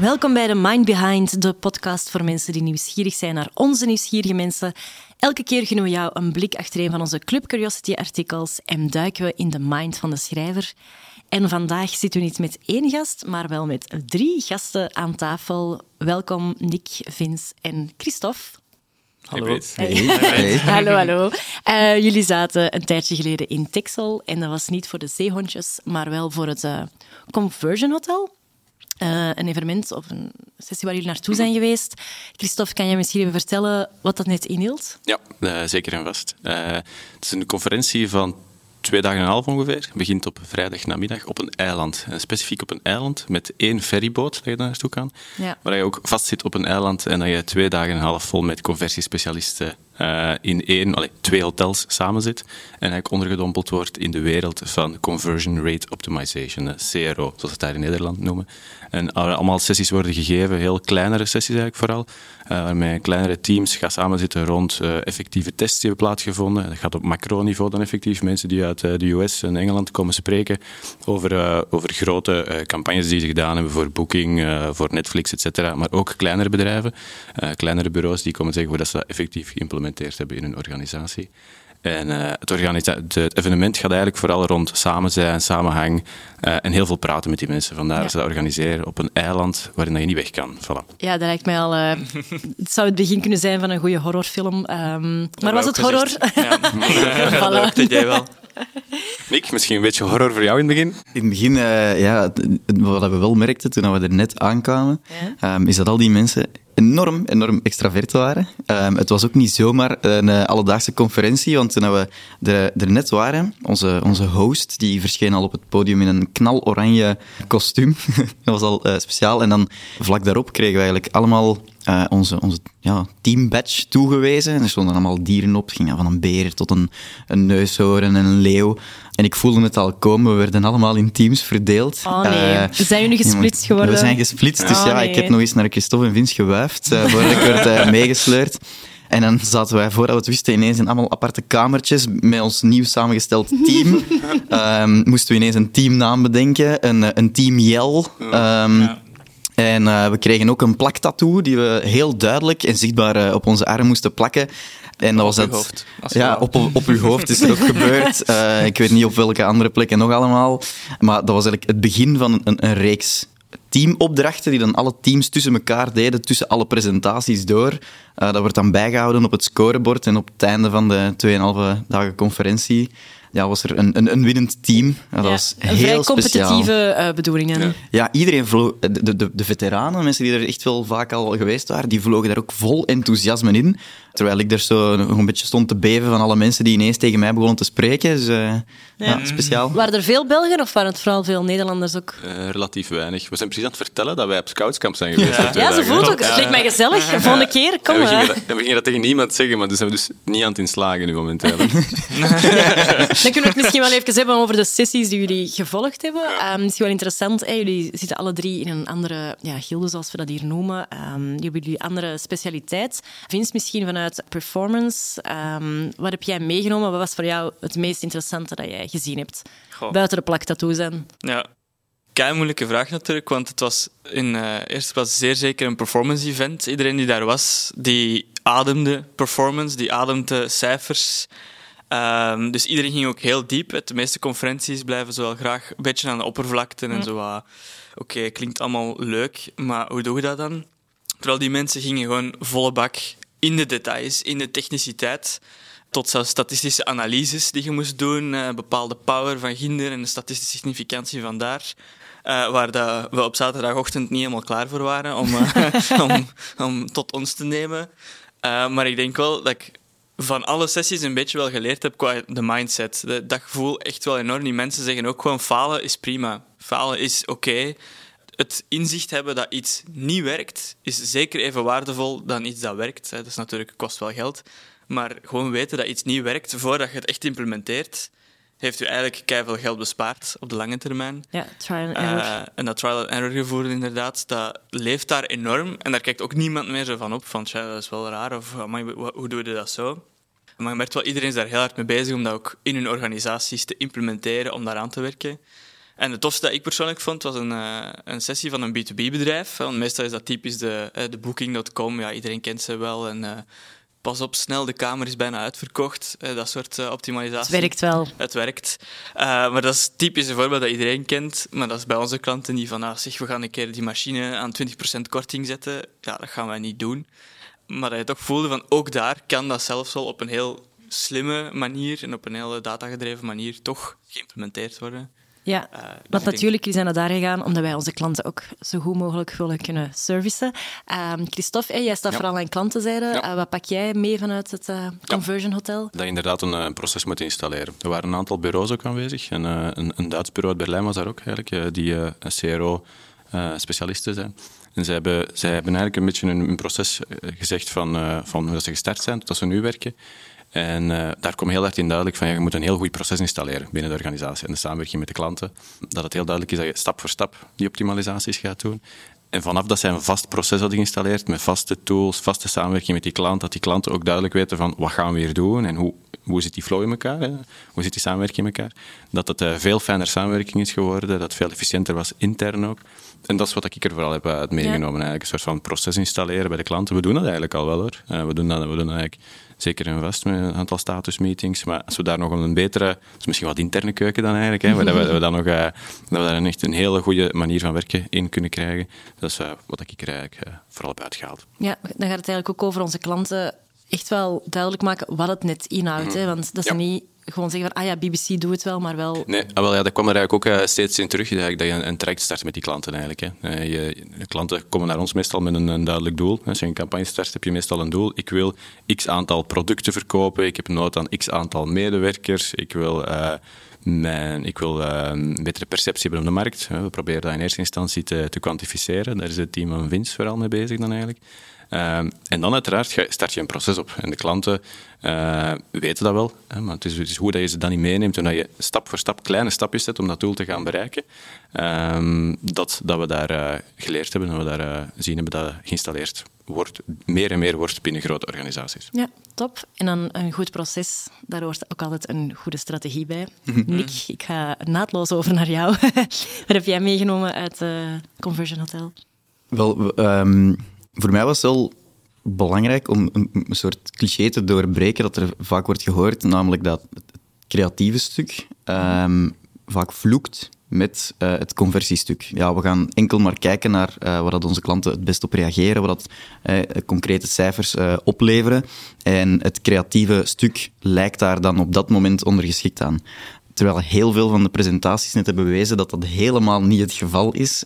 welkom bij de Mind Behind, de podcast voor mensen die nieuwsgierig zijn naar onze nieuwsgierige mensen. Elke keer gunnen we jou een blik achter een van onze Club Curiosity artikels en duiken we in de mind van de schrijver. En vandaag zitten we niet met één gast, maar wel met drie gasten aan tafel. Welkom Nick, Vince en Christophe. Hallo. Hey. hallo, hallo. Uh, jullie zaten een tijdje geleden in Texel en dat was niet voor de zeehondjes, maar wel voor het uh, Conversion Hotel. Uh, een evenement of een sessie waar jullie naartoe zijn geweest. Christophe, kan je misschien even vertellen wat dat net inhield? Ja, zeker en vast. het is een conferentie van twee dagen en een half ongeveer. Het begint op vrijdag namiddag op een eiland. Specifiek op een eiland met één ferryboot dat je daar naartoe kan. Ja. Waar je ook vastzit op een eiland en dat je twee dagen en een half vol met conversiespecialisten uh, in één, allee, twee hotels samen zit. En eigenlijk ondergedompeld wordt in de wereld van Conversion Rate Optimization, CRO, zoals we het daar in Nederland noemen. En allemaal sessies worden gegeven, heel kleinere sessies eigenlijk vooral, uh, waarmee kleinere teams gaan samenzitten rond effectieve tests die hebben plaatsgevonden. Dat gaat op macro-niveau dan effectief. Mensen die uit de US en Engeland komen spreken over, over grote campagnes die ze gedaan hebben voor Booking, voor Netflix, etc. Maar ook kleinere bedrijven, kleinere bureaus die komen zeggen hoe dat ze dat effectief geïmplementeerd hebben in hun organisatie. En uh, het, het, evenement gaat eigenlijk vooral rond samen zijn, samenhang uh, en heel veel praten met die mensen. Vandaar ja. dat ze dat organiseren op een eiland waarin je niet weg kan. Voilà. Ja, dat lijkt mij al... Uh, het zou het begin kunnen zijn van een goede horrorfilm. Um, maar was het horror? Ja, voilà. dat jij wel. Nick, misschien een beetje horror voor jou in het begin? In het begin, ja, wat we wel merkten toen we er net aankwamen, ja? um, is dat al die mensen enorm, enorm extravert waren. Um, het was ook niet zomaar een uh, alledaagse conferentie, want toen we er, er, net waren, onze, onze host, die verscheen al op het podium in een knaloranje kostuum. dat was al uh, speciaal. En dan vlak daarop kregen we eigenlijk allemaal uh, onze, onze ja, teambadge toegewezen. En er stonden allemaal dieren op. Het ging van een beer tot een, een neushoorn en een leeuw. En ik voelde het al komen. We werden allemaal in teams verdeeld. Oh nee. Uh, zijn jullie gesplitst geworden? We zijn gesplitst. Dus oh, ja, nee. ik heb nog eens naar Christophe en Vince gewuifd uh, voordat ik werd meegesleurd. En dan zaten wij, voordat we het wisten, ineens in allemaal aparte kamertjes met ons nieuw samengesteld team. um, moesten we ineens een teamnaam bedenken, een, een team Yell. Um, ja. En uh, we kregen ook een plaktattoo die we heel duidelijk en zichtbaar uh, op onze arm moesten plakken. En dat op was uw hoofd. Ja, op, op uw hoofd is er ook gebeurd. Uh, ik weet niet op welke andere plekken nog allemaal. Maar dat was eigenlijk het begin van een, een reeks teamopdrachten die dan alle teams tussen elkaar deden, tussen alle presentaties door. Dat wordt dan bijgehouden op het scorebord en op het einde van de 2,5 dagen conferentie ja, was er een, een, een winnend team. dat was heel vrij competitieve uh, bedoelingen. Ja. ja, iedereen vloog, de, de, de veteranen, mensen die er echt wel vaak al geweest waren, die vlogen daar ook vol enthousiasme in. Terwijl ik er zo nog een beetje stond te beven van alle mensen die ineens tegen mij begonnen te spreken. Dus uh, ja. speciaal. Waren er veel Belgen of waren het vooral veel Nederlanders ook? Uh, relatief weinig. We zijn precies aan het vertellen dat wij op scoutskamp zijn geweest. Ja, ja zo voelt het ook. Het lijkt mij gezellig. Volgende keer, kom maar. we, gingen dat, we gingen dat tegen niemand zeggen, maar dus zijn we dus niet aan het inslagen nu momenteel. Dan kunnen we het misschien wel even hebben over de sessies die jullie gevolgd hebben. Um, misschien wel interessant. Jullie zitten alle drie in een andere ja, gilde, zoals we dat hier noemen. Um, jullie hebben jullie andere specialiteit. Vince misschien vanuit performance. Um, wat heb jij meegenomen? Wat was voor jou het meest interessante dat jij gezien hebt? Goh. Buiten de plaktattoos en... Ja, kei moeilijke vraag natuurlijk, want het was in uh, eerste plaats zeer zeker een performance event. Iedereen die daar was, die ademde performance, die ademde cijfers. Um, dus iedereen ging ook heel diep. De meeste conferenties blijven zo wel graag een beetje aan de oppervlakte en zo. Oké, okay, klinkt allemaal leuk, maar hoe doe je dat dan? Terwijl die mensen gingen gewoon volle bak in de details, in de techniciteit. Tot zelfs statistische analyses die je moest doen, uh, bepaalde power van ginder en de statistische significantie van daar. Uh, waar dat we op zaterdagochtend niet helemaal klaar voor waren om, uh, om, om, tot ons te nemen. maar ik denk wel dat ik van alle sessies een beetje wel geleerd heb qua de mindset. Dat gevoel echt wel enorm. Die mensen zeggen ook gewoon falen is prima. Falen is oké. Het inzicht hebben dat iets niet werkt, is zeker even waardevol dan iets dat werkt. Dat is natuurlijk, kost wel geld. Maar gewoon weten dat iets niet werkt voordat je het echt implementeert, heeft u eigenlijk veel geld bespaard op de lange termijn. Ja, trial and error. Uh, en dat trial and error gevoel inderdaad, dat leeft daar enorm. En daar kijkt ook niemand meer zo van op, van tja, dat is wel raar, of hoe doe je dat zo? Maar je merkt wel, iedereen is daar heel hard mee bezig om dat ook in hun organisaties te implementeren, om daaraan te werken. En het tofste dat ik persoonlijk vond, was een, uh, een sessie van een B2B-bedrijf. Want meestal is dat typisch de, de Booking.com. Ja, iedereen kent ze wel. En pas op, snel, de kamer is bijna uitverkocht. dat soort optimalisatie. Het werkt wel. Het werkt. maar dat is typisch een voorbeeld dat iedereen kent. Maar dat is bij onze klanten niet van, ah, zeg, we gaan een keer die machine aan 20% korting zetten. Ja, dat gaan wij niet doen. Maar dat je toch voelde van, ook daar kan dat zelfs wel op een heel slimme manier en op een hele datagedreven manier toch geïmplementeerd worden. Ja, uh, want natuurlijk zijn we daar gegaan omdat wij onze klanten ook zo goed mogelijk willen kunnen servicen. Um, Christophe, jij staat vooral aan klantenzijde. Ja. Uh, wat pak jij mee vanuit het uh, Conversion Hotel? Dat je inderdaad een, proces moet installeren. Er waren een aantal bureaus ook aanwezig. En, een, een, Duits bureau uit Berlijn was daar ook eigenlijk, die CRO-specialisten zijn. En zij hebben, zij hebben eigenlijk een beetje een, een proces gezegd van, van hoe ze gestart zijn tot ze nu werken. En uh, daar komt heel erg in duidelijk van, ja, je moet een heel goed proces installeren binnen de organisatie en de samenwerking met de klanten. Dat het heel duidelijk is dat je stap voor stap die optimalisaties gaat doen. En vanaf dat zij een vast proces hadden geïnstalleerd, met vaste tools, vaste samenwerking met die klant, dat die klanten ook duidelijk weten van wat gaan we hier doen en hoe, hoe zit die flow in elkaar, hè? hoe zit die samenwerking in elkaar. Dat het uh, veel fijner samenwerking is geworden, dat het veel efficiënter was intern ook. En dat is wat ik er vooral heb uit meegenomen, eigenlijk. Een soort van proces installeren bij de klanten. We doen dat eigenlijk al wel hoor. Uh, we doen dat, we doen dat eigenlijk zeker in West met een aantal statusmeetings. Maar als we daar nog een betere, is misschien wat interne keuken dan eigenlijk, hè, dat, we, dat we dan nog uh, dat we daar echt een hele goede manier van werken in kunnen krijgen. Dat is uh, wat ik er eigenlijk vooral heb uitgehaald. Ja, dan gaat het eigenlijk ook over onze klanten echt wel duidelijk maken wat het net inhoudt. Hè? Want dat is niet gewoon zeggen van, ah ja, BBC doet het wel, maar wel... Nee, ah, wel, ja, dat kwam er eigenlijk ook uh, steeds in terug, dat je een, een traject start met die klanten eigenlijk. Hè. Uh, je, de klanten komen naar ons meestal met een, duidelijk doel. Als je een campagne start, heb je meestal een doel. Ik wil x aantal producten verkopen, ik heb nood aan x aantal medewerkers, ik wil... Uh, ik wil een betere perceptie hebben op de markt. We proberen dat in eerste instantie te, te kwantificeren. Daar is het team van Vince vooral mee bezig dan eigenlijk. Ehm, en dan uiteraard start je een proces op. En de klanten uh, weten dat wel. Hè, maar het is, goed dat je ze dan niet meeneemt en dat je stap voor stap kleine stapjes zet om dat doel te gaan bereiken. Um, dat, dat we daar uh, geleerd hebben, dat we daar uh, zien hebben dat geïnstalleerd wordt, meer en meer wordt binnen grote organisaties. Ja, top. En dan een goed proces, daar hoort ook altijd een goede strategie bij. Mhm. Nick, ik ga naadloos over naar jou. Wat heb jij meegenomen uit Conversion Hotel? Wel, um, voor mij was het wel belangrijk om een, een, soort cliché te doorbreken dat er vaak wordt gehoord, namelijk dat het creatieve stuk um, vaak vloekt met uh, het conversiestuk. Ja, we gaan enkel maar kijken naar uh, waar dat onze klanten het best op reageren, wat dat, uh, concrete cijfers opleveren. En het creatieve stuk lijkt daar dan op dat moment ondergeschikt aan. Terwijl heel veel van de presentaties net hebben bewezen dat dat helemaal niet het geval is.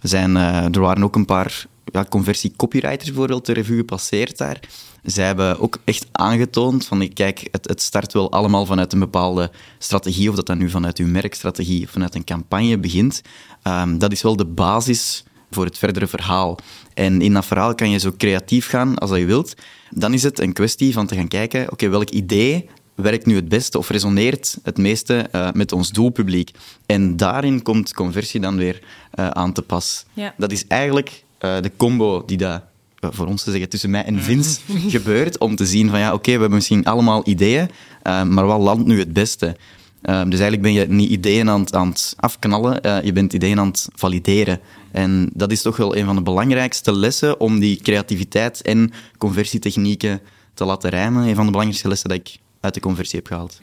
Zijn, er waren ook een paar ja, conversie copywriters bijvoorbeeld de revue gepasseerd daar. Zij hebben ook echt aangetoond van, kijk, het, het start wel allemaal vanuit een bepaalde strategie, of dat dan nu vanuit uw merkstrategie of vanuit een campagne begint. Um, dat is wel de basis voor het verdere verhaal. En in dat verhaal kan je zo creatief gaan als dat je wilt. Dan is het een kwestie van te gaan kijken, oké, welk idee werkt nu het beste of resoneert het meeste uh, met ons doelpubliek? En daarin komt conversie dan weer uh, aan te pas. Ja. Dat is eigenlijk uh, de combo die daar eh, voor ons te zeggen tussen mij en mhm. Vince gebeurt, om te zien van ja, oké, we hebben misschien allemaal ideeën, uh, maar wat landt nu het beste? dus eigenlijk ben je niet ideeën aan het, aan het afknallen, je bent ideeën aan het valideren. En dat is toch wel een van de belangrijkste lessen om die creativiteit en conversietechnieken te laten rijmen. Een van de belangrijkste lessen dat ik uit de conversie heb gehaald.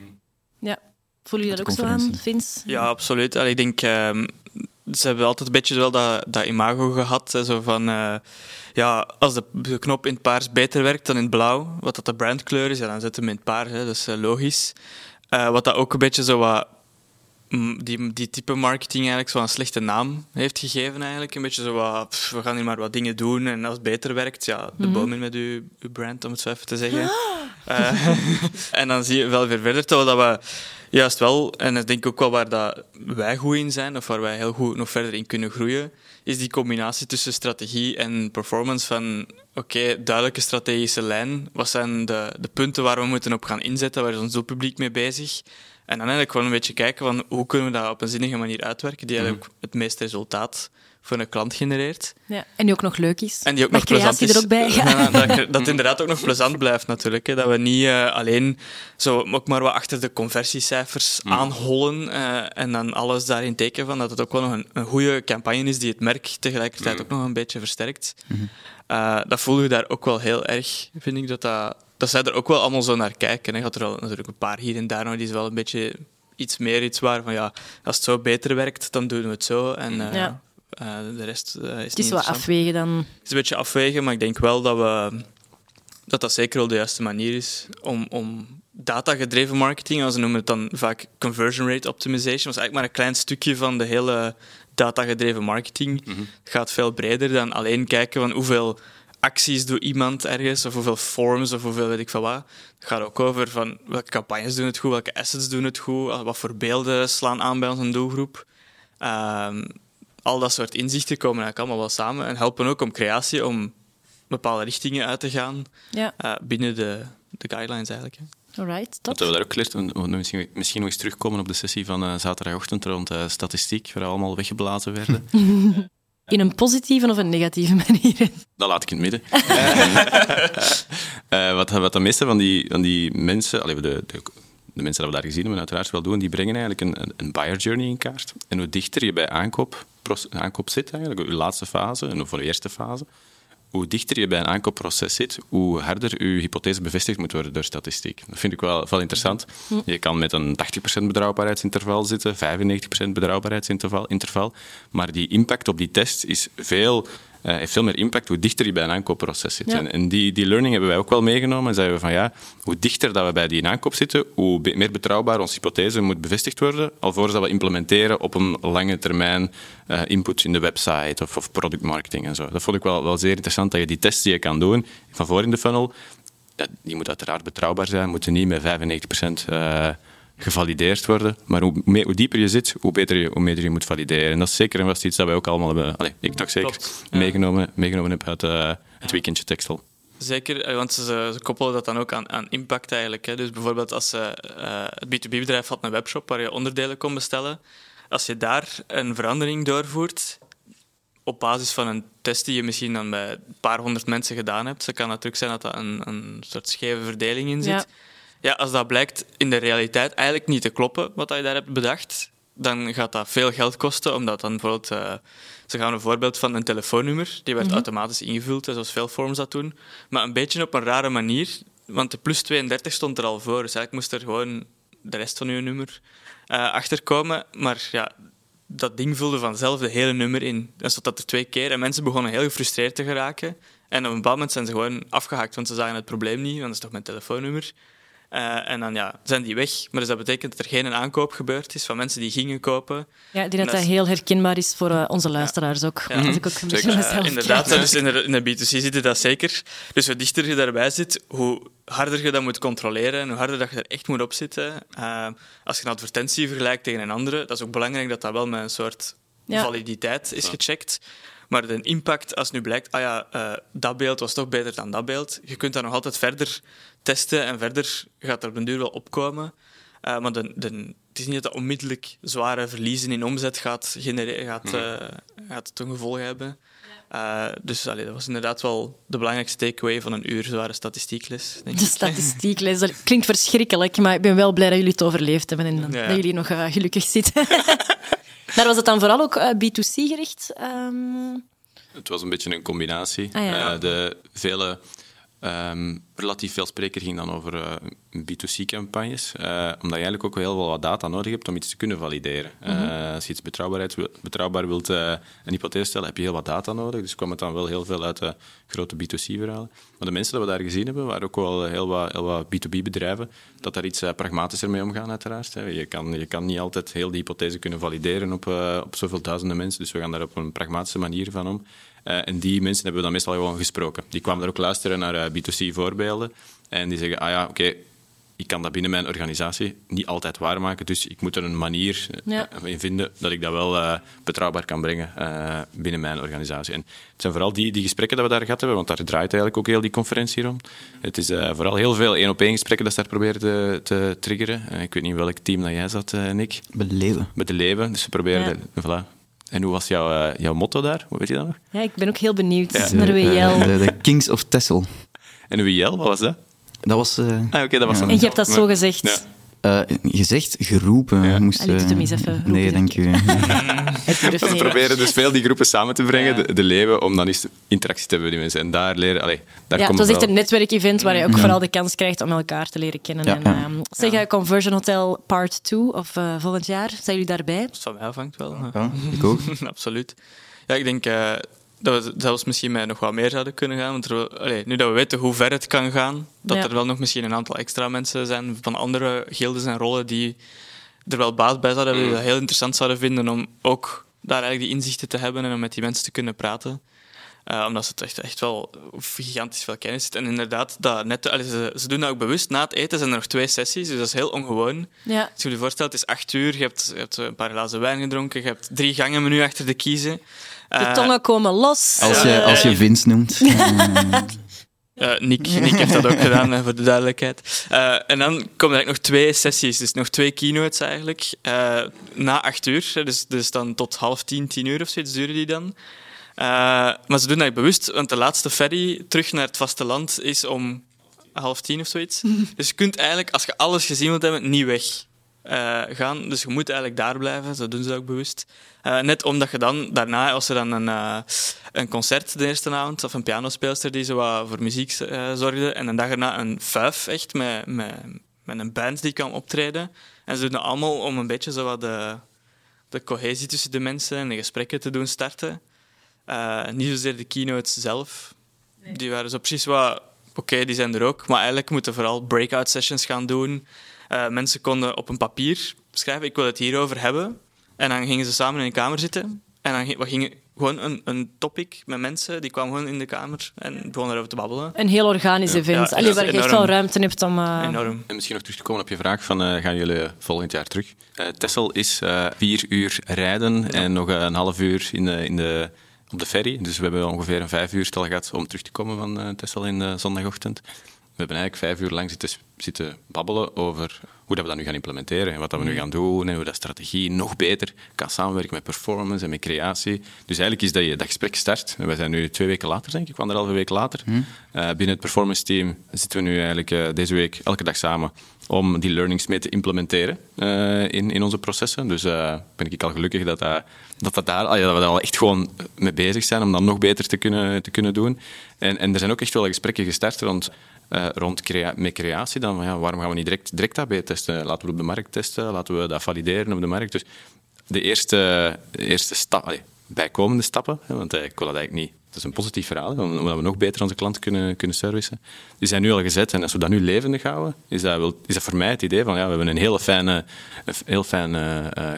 Ja, voel je dat ook zo aan, Vince? Ja, absoluut. ik denk, ehm, ze hebben altijd een beetje wel dat, dat imago gehad. Zo van, uh, ja, als de knop in het paars beter werkt dan in het blauw, wat dat de brandkleur is, ja, dan zetten we hem in het paars. Hè, dat is uh, logisch. Uh, wat dat ook een beetje zo wat die, die type marketing eigenlijk zo een slechte naam heeft gegeven eigenlijk. Een beetje zo wat, pff, we gaan hier maar wat dingen doen en als het beter werkt, ja, de mm boom in met uw, uw brand, om het zo even te zeggen. Uh, en dan zie je wel weer verder, terwijl dat we Juist wel, en ik denk ook wel waar dat wij goed in zijn, of waar wij heel goed nog verder in kunnen groeien, is die combinatie tussen strategie en performance van oké, duidelijke strategische lijn, wat zijn de, de punten waar we moeten op gaan inzetten, waar is ons doelpubliek mee bezig, en dan eigenlijk gewoon een beetje kijken van hoe kunnen we dat op een zinnige manier uitwerken die eigenlijk mhm. het meeste resultaat voor een klant genereert. Ja, en die ook nog leuk is. En die ook nog plezant is. er ook bij. Ja. dat, dat het inderdaad ook nog plezant blijft natuurlijk. Hè. Dat we niet uh, alleen zo ook maar wat achter de conversiecijfers mm. aanhollen uh, en dan alles daarin teken van dat het ook wel nog een, een goede campagne is die het merk tegelijkertijd mm. ook nog een beetje versterkt. Mm uh, dat voel je daar ook wel heel erg, vind ik, dat, dat, dat zij er ook wel allemaal zo naar kijken. Je had er al natuurlijk een paar hier en daar nog die is wel een beetje iets meer iets waar van ja, als het zo beter werkt, dan doen we het zo. En ja. Uh, de rest uh, is Het is wel afwegen dan. Het is een beetje afwegen, maar ik denk wel dat we, dat, dat zeker wel de juiste manier is om, om data-gedreven marketing, ze noemen het dan vaak conversion rate optimization, was eigenlijk maar een klein stukje van de hele data-gedreven marketing. Mm Het gaat veel breder dan alleen kijken van hoeveel acties doet iemand ergens, of hoeveel forms, of hoeveel weet ik van wat. Het gaat ook over van welke campagnes doen het goed, welke assets doen het goed, wat voor beelden slaan aan bij onze doelgroep. Um, al dat soort inzichten komen eigenlijk allemaal wel samen en helpen ook om creatie, om bepaalde richtingen uit te gaan ja. uh, binnen de, de guidelines eigenlijk. Hè. Alright, top. Wat we daar ook geleerd, misschien, misschien nog eens terugkomen op de sessie van uh, zaterdagochtend rond uh, statistiek, waar we allemaal weggeblazen werden. In een positieve of een negatieve manier? Dat laat ik in het midden. uh, wat, wat de meeste van die, van die mensen, allee, de, de, de mensen die we daar gezien hebben, uiteraard wel doen, die brengen eigenlijk een, een buyer journey in kaart. En hoe dichter je bij aankoop, aankoop zit, eigenlijk, je laatste fase en voor de eerste fase, hoe dichter je bij een aankoopproces zit, hoe harder je hypothese bevestigd moet worden door statistiek. Dat vind ik wel, wel interessant. Hm. Je kan met een 80% betrouwbaarheidsinterval zitten, 95% betrouwbaarheidsinterval, maar die impact op die test is veel uh, heeft veel meer impact hoe dichter je bij een aankoopproces zit. En, die, die learning hebben wij ook wel meegenomen. En zeiden we van ja, hoe dichter dat we bij die aankoop zitten, hoe meer betrouwbaar onze hypothese moet bevestigd worden, alvorens dat we implementeren op een lange termijn uh, input in de website of, of productmarketing en zo. Dat vond ik wel, wel zeer interessant, dat je die tests die je kan doen van voor in de funnel, die moet uiteraard betrouwbaar zijn, moeten niet met 95% uh, gevalideerd worden. Maar hoe, hoe, dieper je zit, hoe beter je, hoe meer je moet valideren. En dat is zeker was iets dat wij ook allemaal hebben, allez, ik toch zeker, meegenomen, meegenomen heb uit uh, het weekendje Textel. Zeker, eh, want ze, ze, koppelen dat dan ook aan, aan impact eigenlijk. Hè. Dus bijvoorbeeld als uh, het B2B-bedrijf had een webshop waar je onderdelen kon bestellen. Als je daar een verandering doorvoert, op basis van een test die je misschien dan bij een paar honderd mensen gedaan hebt, dan kan natuurlijk zijn dat dat een, een soort scheve verdeling in zit. Ja, als dat blijkt in de realiteit eigenlijk niet te kloppen, wat je daar hebt bedacht, dan gaat dat veel geld kosten, omdat dan bijvoorbeeld... Uh, ze gaan een voorbeeld van een telefoonnummer, die werd mhm. automatisch ingevuld, zoals veel forms dat doen, maar een beetje op een rare manier, want de plus 32 stond er al voor, dus eigenlijk moest er gewoon de rest van uw nummer uh, achterkomen, maar ja, dat ding vulde vanzelf de hele nummer in. Dan stond dat er twee keer en mensen begonnen heel gefrustreerd te geraken. En op een bepaald moment zijn ze gewoon afgehaakt, want ze zagen het probleem niet, want dat is toch mijn telefoonnummer. Uh, en dan ja, zijn die weg. Maar dus dat betekent dat er geen aankoop gebeurd is van mensen die gingen kopen. Ja, ik denk dat dat heel herkenbaar is voor uh, onze luisteraars ook. Ja. Als ik ook een beetje mezelf uh, Inderdaad, dus in de, in de B2C zit je dat zeker. Dus hoe dichter je daarbij zit, hoe harder je dat moet controleren en hoe harder dat je er echt moet op zitten. als je een advertentie vergelijkt tegen een andere, dat is ook belangrijk dat dat wel met een soort validiteit is gecheckt. Maar de impact, als nu blijkt, ah ja, dat beeld was toch beter dan dat beeld, je kunt dat nog altijd verder testen en verder gaat er op een duur wel opkomen. Uh, maar de, de, het is niet dat dat onmiddellijk zware verliezen in omzet gaat, genereren, gaat, uh, gaat ten gevolg hebben. Uh, dus allee, dat was inderdaad wel de belangrijkste takeaway van een uur zware statistiekles. Denk de statistiekles, dat klinkt verschrikkelijk, maar ik ben wel blij dat jullie het overleefd hebben en dat jullie nog gelukkig zitten. Daar was het dan vooral ook B2C gericht? Um... Het was een beetje een combinatie. Ah, ja. de vele Um, relatief veel spreker ging dan over uh, B2C-campagnes, uh, omdat je eigenlijk ook heel wel wat data nodig hebt om iets te kunnen valideren. uh, als je iets betrouwbaar wilt een hypothese stellen, heb je heel wat data nodig. Dus kwam het dan wel heel veel uit de grote B2C-verhalen. Maar de mensen die we daar gezien hebben, waren ook wel heel wat, heel wat B2B-bedrijven, dat daar iets pragmatischer mee omgaan, uiteraard. Hè. Je, kan, je kan niet altijd heel die hypothese kunnen valideren op, op zoveel duizenden mensen, dus we gaan daar op een pragmatische manier van om. Uh, en die mensen hebben we dan meestal gewoon gesproken. Die kwamen er ook luisteren naar uh, eh, B2C-voorbeelden. En die zeggen, ah ja, oké, ik kan dat binnen mijn organisatie niet altijd waarmaken, dus ik moet er een manier eh, in vinden dat ik dat wel betrouwbaar kan brengen binnen mijn organisatie. En het zijn vooral die, die gesprekken dat we daar gehad hebben, want daar draait eigenlijk ook heel die conferentie om. Het is vooral heel veel één-op-één gesprekken dat ze daar proberen te, te triggeren. ik weet niet welk team dat jij zat, Nick. Met de Leeuwen. Met de Leeuwen, dus ze proberen... Ja. voilà, En hoe was jouw, jouw motto daar? Weet je dat nog? Ja, ik ben ook heel benieuwd naar WL. De, de, Kings of Tessel. En WL, wat was dat? Dat was... Uh, ah, oké, dat was En je hebt dat zo gezegd? Uh, gezegd, geroepen. Ja. Moest, Allee, uh, eens even nee, dank u. We proberen dus veel die groepen samen te brengen, ja. de, de, leeuwen, om dan eens interactie te hebben met die mensen. En daar leren... Allee, daar ja, het was echt een netwerkevent waar je ook vooral de kans krijgt om elkaar te leren kennen. En, um, zeg, Conversion Hotel Part 2, of uh, volgend jaar, zijn jullie daarbij? Dat van mij afhangt wel. Ja, ik ook. Absoluut. Ja, ik denk dat we zelfs misschien met nog wat meer zouden kunnen gaan. Want allee, nu dat we weten hoe ver het kan gaan, dat er wel nog misschien een aantal extra mensen zijn van andere gildes en rollen die er wel baat bij zouden hebben, die dat heel interessant zouden vinden om ook daar eigenlijk die inzichten te hebben en om met die mensen te kunnen praten. Uh, omdat ze het echt, echt wel gigantisch veel kennis zitten. En inderdaad, dat net, allee, ze, ze, doen dat ook bewust. Na het eten zijn er nog twee sessies, dus dat is heel ongewoon. Ja. Als je je voorstelt, het is acht uur, je hebt, je hebt een paar glazen wijn gedronken, je hebt drie gangen menu achter de kiezen. De tongen komen los. Als je, als je Vince noemt. Uh, Nick, Nick heeft dat ook gedaan, voor de duidelijkheid. Uh, en dan komen er nog twee sessies, dus nog twee keynotes eigenlijk. Uh, na acht uur, dus, dus dan tot half tien, tien uur of zoiets duren die dan. Maar ze doen dat bewust, want de laatste ferry terug naar het vasteland is om half tien of zoiets. dus je kunt eigenlijk, als je alles gezien wilt hebben, niet weg. Uh, gaan. Dus je moet eigenlijk daar blijven, zo doen ze dat ook bewust. Uh, net omdat je dan, daarna was er dan een, uh, een concert de eerste avond, of een pianospeelster die zo wat voor muziek zorgde. En een dag erna een vuif, echt, met, met, met een band die kwam optreden. En ze doen dat allemaal om een beetje zo wat de, de cohesie tussen de mensen en de gesprekken te doen starten. Niet zozeer de keynotes zelf. Die waren zo precies wat... Oké, die zijn er ook, maar eigenlijk moeten we vooral breakout sessions gaan doen. Uh, mensen konden op een papier schrijven, ik wil het hierover hebben. En dan gingen ze samen in een kamer zitten. En dan we gingen gewoon een, een topic met mensen, die kwamen gewoon in de kamer en begonnen erover te babbelen. Een heel organisch ja. event, ja, Allee, waar je echt wel ruimte hebt om... Uh... Enorm. En misschien nog terug te komen op je vraag van, uh, gaan jullie volgend jaar terug? Uh, Tessel is vier uur rijden ja. en nog een half uur in de, in de, op de ferry. Dus we hebben ongeveer een vijf uur gehad om terug te komen van Tessel in zondagochtend. We hebben eigenlijk vijf uur lang zitten, zitten babbelen over hoe dat we dat nu gaan implementeren en wat dat we nu gaan doen en hoe dat strategie nog beter kan samenwerken met performance en met creatie. Dus eigenlijk is dat je dat gesprek start. We zijn nu twee weken later, denk ik, anderhalve week later. Uh, binnen het performance team zitten we nu eigenlijk uh, deze week elke dag samen om die learnings mee te implementeren uh, in, in onze processen. Dus ben ik al gelukkig dat dat, dat, dat daar, dat we daar al echt gewoon mee bezig zijn om dat nog beter te kunnen, te kunnen doen. En, en er zijn ook echt wel gesprekken gestart rond uh, rond met creatie, dan ja, waarom gaan we niet direct, direct AB testen? Laten we op de markt testen, laten we dat valideren op de markt. Dus de eerste, eerste stap, bijkomende stappen, hè, want uh, ik wil dat eigenlijk niet. Het is een positief verhaal, omdat we nog beter onze klanten kunnen, kunnen servicen. Die zijn nu al gezet en als we dat nu levendig houden, is dat, is dat voor mij het idee van ja, we hebben een hele fijne, heel fijne uh,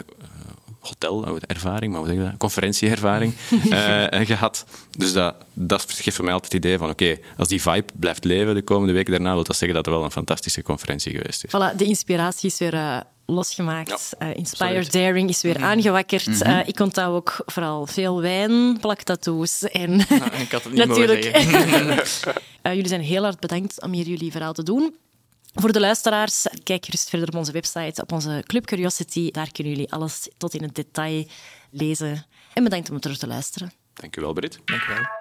hotelervaring, maar hoe zeg je dat? conferentieervaring uh, gehad. Dus dat, dat geeft voor mij altijd het idee van oké, okay, als die vibe blijft leven de komende weken daarna, wil dat zeggen dat het wel een fantastische conferentie geweest is. Voilà, de inspiratie is weer uh, losgemaakt. Ja, uh, Inspired Daring is weer mm. aangewakkerd. Mm -hmm. ik onthoud ook vooral veel wijn, plaktattoos en... Nou, ik had het niet Natuurlijk. jullie zijn heel hard bedankt om hier jullie verhaal te doen. Voor de luisteraars, kijk gerust verder op onze website, op onze Club Curiosity. Daar kunnen jullie alles tot in het detail lezen. En bedankt om terug te luisteren. Dank u wel, Brit. Dank u wel.